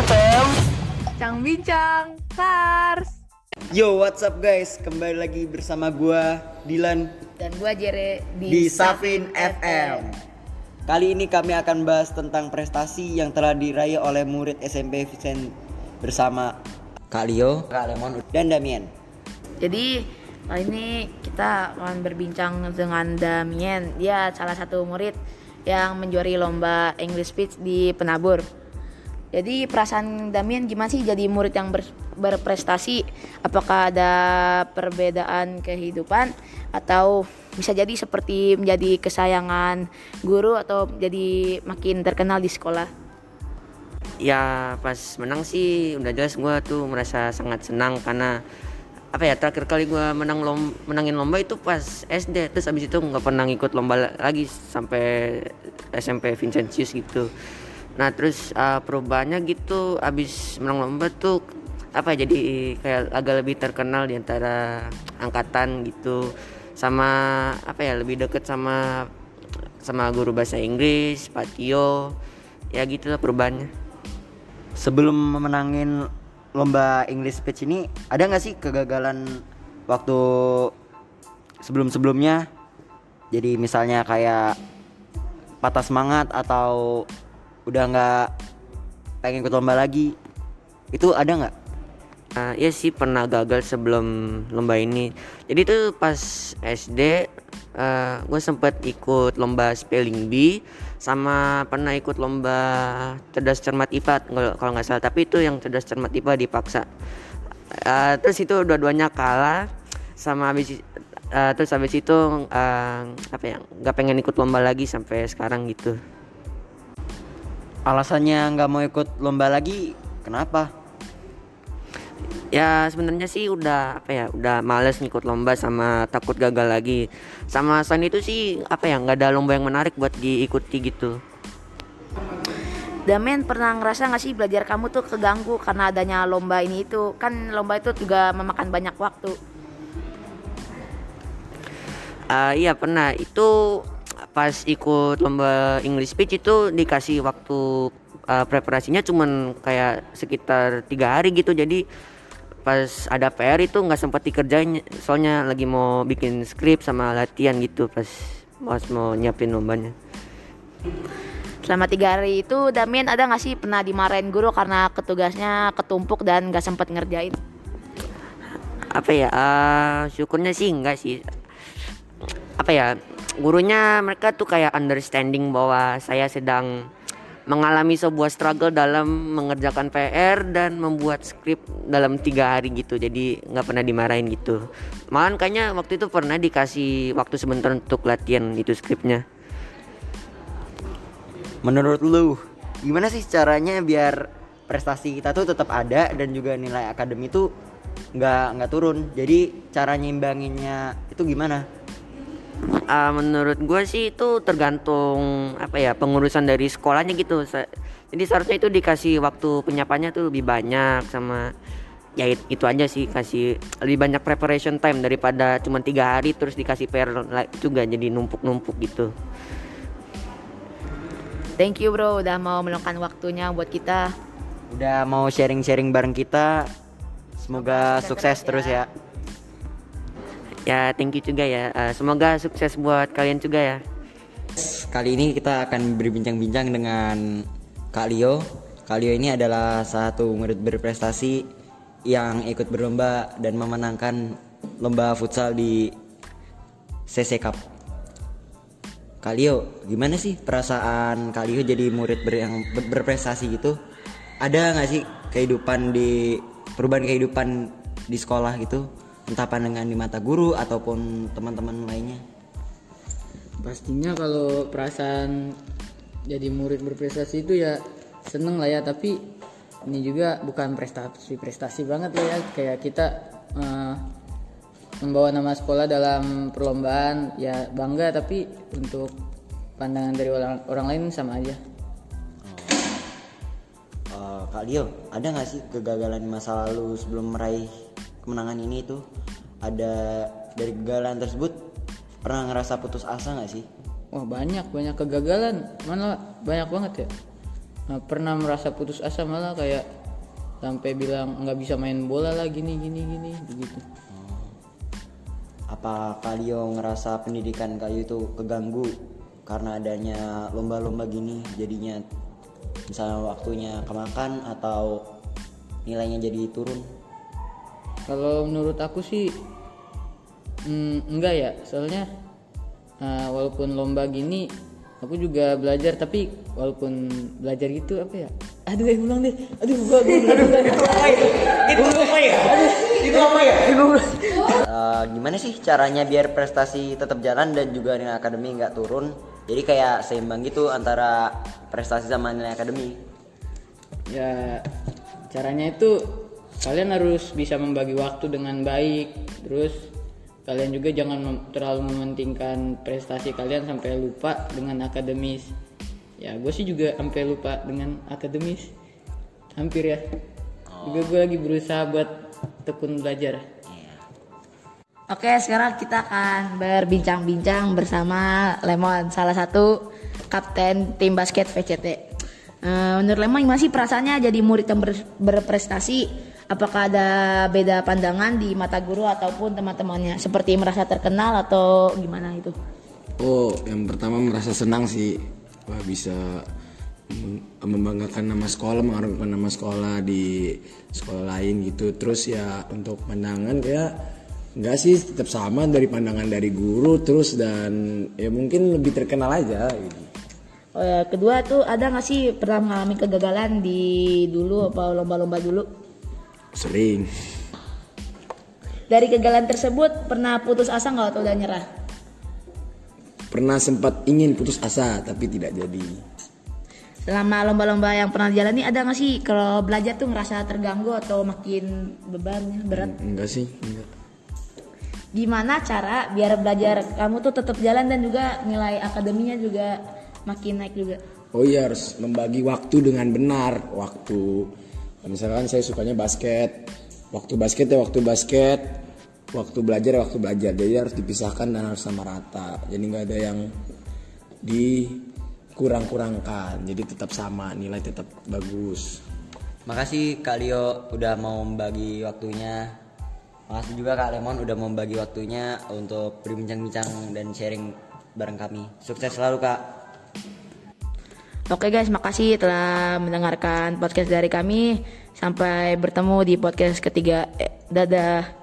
FM Cang Bincang Sars Yo, what's up guys? Kembali lagi bersama gua Dilan dan gua Jere di, di Safin FM. Kali ini kami akan bahas tentang prestasi yang telah diraih oleh murid SMP Vincent bersama Kak Leo, Kak Lemon, dan Damien. Jadi kali ini kita akan berbincang dengan Damien. Dia salah satu murid yang menjuari lomba English Speech di Penabur. Jadi perasaan Damien gimana sih jadi murid yang ber- berprestasi? Apakah ada perbedaan kehidupan atau bisa jadi seperti menjadi kesayangan guru atau jadi makin terkenal di sekolah? ya pas menang sih udah jelas gue tuh merasa sangat senang karena apa ya terakhir kali gue menang lom, menangin lomba itu pas SD terus abis itu nggak pernah ngikut lomba lagi sampai SMP Vincentius gitu nah terus uh, perubahannya gitu abis menang lomba tuh apa ya, jadi kayak agak lebih terkenal di antara angkatan gitu. Sama apa ya lebih deket sama sama guru bahasa Inggris Pak Tio. Ya gitulah perubahannya. Sebelum memenangin lomba English Speech ini, ada nggak sih kegagalan waktu sebelum-sebelumnya? Jadi misalnya kayak patah semangat atau udah nggak pengen ikut lomba lagi, itu ada nggak? Uh, ya sih pernah gagal sebelum lomba ini. Jadi tuh pas SD uh, gue sempet ikut lomba spelling bee sama pernah ikut lomba cerdas cermat IPA kalau nggak salah. Tapi itu yang cerdas cermat IPA dipaksa. Uh, terus itu dua-duanya kalah sama habis uh, terus habis itu uh, apa ya nggak pengen ikut lomba lagi sampai sekarang gitu. Alasannya nggak mau ikut lomba lagi, kenapa? ya sebenarnya sih udah apa ya udah males ngikut lomba sama takut gagal lagi. Sama selain itu sih apa ya nggak ada lomba yang menarik buat diikuti gitu. Damen pernah ngerasa nggak sih belajar kamu tuh keganggu karena adanya lomba ini itu? Kan lomba itu juga memakan banyak waktu. Uh, iya pernah. Itu pas ikut lomba English speech itu dikasih waktu uh, preparasinya cuman kayak sekitar tiga hari gitu. Jadi pas ada PR itu nggak sempat dikerjain soalnya lagi mau bikin skrip sama latihan gitu pas pas mau nyiapin lombanya. Selama tiga hari itu Damien ada nggak sih pernah dimarahin guru karena ketugasnya ketumpuk dan nggak sempat ngerjain? Apa ya uh, syukurnya sih enggak sih. Apa ya gurunya mereka tuh kayak understanding bahwa saya sedang mengalami sebuah struggle dalam mengerjakan PR dan membuat skrip dalam tiga hari gitu jadi nggak pernah dimarahin gitu malahan kayaknya waktu itu pernah dikasih waktu sebentar untuk latihan itu skripnya Menurut lu, gimana sih caranya biar prestasi kita tuh tetap ada dan juga nilai akademi tuh nggak nggak turun? Jadi cara nyimbanginnya itu gimana? Uh, menurut gue sih itu tergantung apa ya pengurusan dari sekolahnya gitu. Jadi seharusnya itu dikasih waktu penyapannya tuh lebih banyak sama ya itu aja sih kasih lebih banyak preparation time daripada cuma tiga hari terus dikasih PR juga jadi numpuk-numpuk gitu. Thank you bro udah mau meluangkan waktunya buat kita. Udah mau sharing-sharing bareng kita. Semoga sukses terus ya. ya thank you juga ya uh, semoga sukses buat kalian juga ya kali ini kita akan berbincang-bincang dengan Kak Leo Kak Leo ini adalah satu murid berprestasi yang ikut berlomba dan memenangkan lomba futsal di CC Cup Kak Leo, gimana sih perasaan Kak Leo jadi murid ber yang berprestasi gitu? Ada nggak sih kehidupan di perubahan kehidupan di sekolah gitu? Entah pandangan di mata guru ataupun teman-teman lainnya? Pastinya kalau perasaan jadi murid berprestasi itu ya seneng lah ya tapi ini juga bukan prestasi prestasi banget lah ya. Kayak kita uh, membawa nama sekolah dalam perlombaan ya bangga tapi untuk pandangan dari orang orang lain sama aja. Oh. uh, Kak Dio ada nggak sih kegagalan di masa lalu sebelum meraih kemenangan ini itu ada dari kegagalan tersebut pernah ngerasa putus asa nggak sih? Wah banyak banyak kegagalan mana banyak banget ya. Nah, pernah merasa putus asa malah kayak sampai bilang nggak bisa main bola lah gini gini gini begitu Apa Kalio ngerasa pendidikan Kalio itu keganggu karena adanya lomba-lomba gini jadinya misalnya waktunya kemakan atau nilainya jadi turun? Kalau menurut aku sih mm, enggak ya. Soalnya uh, walaupun lomba gini aku juga belajar. Tapi walaupun belajar gitu apa ya? Aduh eh ulang deh. Aduh gua gua belajar itu apa ya? Itu apa ya? Itu apa ya? Eh, gimana sih caranya biar prestasi tetap jalan dan juga nilai akademi nggak turun? Jadi kayak seimbang gitu antara prestasi sama nilai akademi. ya caranya itu kalian harus bisa membagi waktu dengan baik. Terus kalian juga jangan mem- terlalu mementingkan prestasi kalian sampai lupa dengan akademis. Ya gue sih juga sampai lupa dengan akademis. Hampir ya. Juga gue lagi berusaha buat tekun belajar. Oke, sekarang kita akan berbincang-bincang bersama Lemon, salah satu kapten tim basket VCT. Eh, menurut Lemon gimana sih perasaannya jadi murid yang ber- berprestasi? Apakah ada beda pandangan di mata guru ataupun teman-temannya? Seperti merasa terkenal atau gimana itu? Oh, yang pertama merasa senang sih, wah bisa mem- membanggakan nama sekolah, mengharumkan nama sekolah di sekolah lain gitu. Terus ya untuk pandangan kayak enggak sih tetap sama dari pandangan dari guru terus dan ya mungkin lebih terkenal aja gitu. Oh ya, kedua tuh ada nggak sih pernah mengalami kegagalan di dulu apa lomba-lomba dulu? Sering. Dari kegagalan tersebut pernah putus asa nggak atau udah nyerah? Pernah sempat ingin putus asa tapi tidak jadi. Selama lomba-lomba yang pernah dijalani ada nggak sih kalau belajar tuh ngerasa terganggu atau makin bebannya berat? Enggak sih, enggak. Gimana cara biar belajar kamu tuh tetap jalan dan juga nilai akademinya juga makin naik juga? Oh iya harus membagi waktu dengan benar. Waktu misalkan saya sukanya basket, waktu basket ya waktu basket, waktu belajar ya waktu belajar. Jadi harus dipisahkan dan harus sama rata. Jadi nggak ada yang dikurang-kurangkan. Jadi tetap sama, nilai tetap bagus. Makasih Kak Leo udah mau membagi waktunya. Makasih juga Kak Lemon udah mau membagi waktunya untuk berbincang-bincang dan sharing bareng kami. Sukses selalu Kak. Oke guys, makasih telah mendengarkan podcast dari kami. Sampai bertemu di podcast ketiga. Eh, dadah.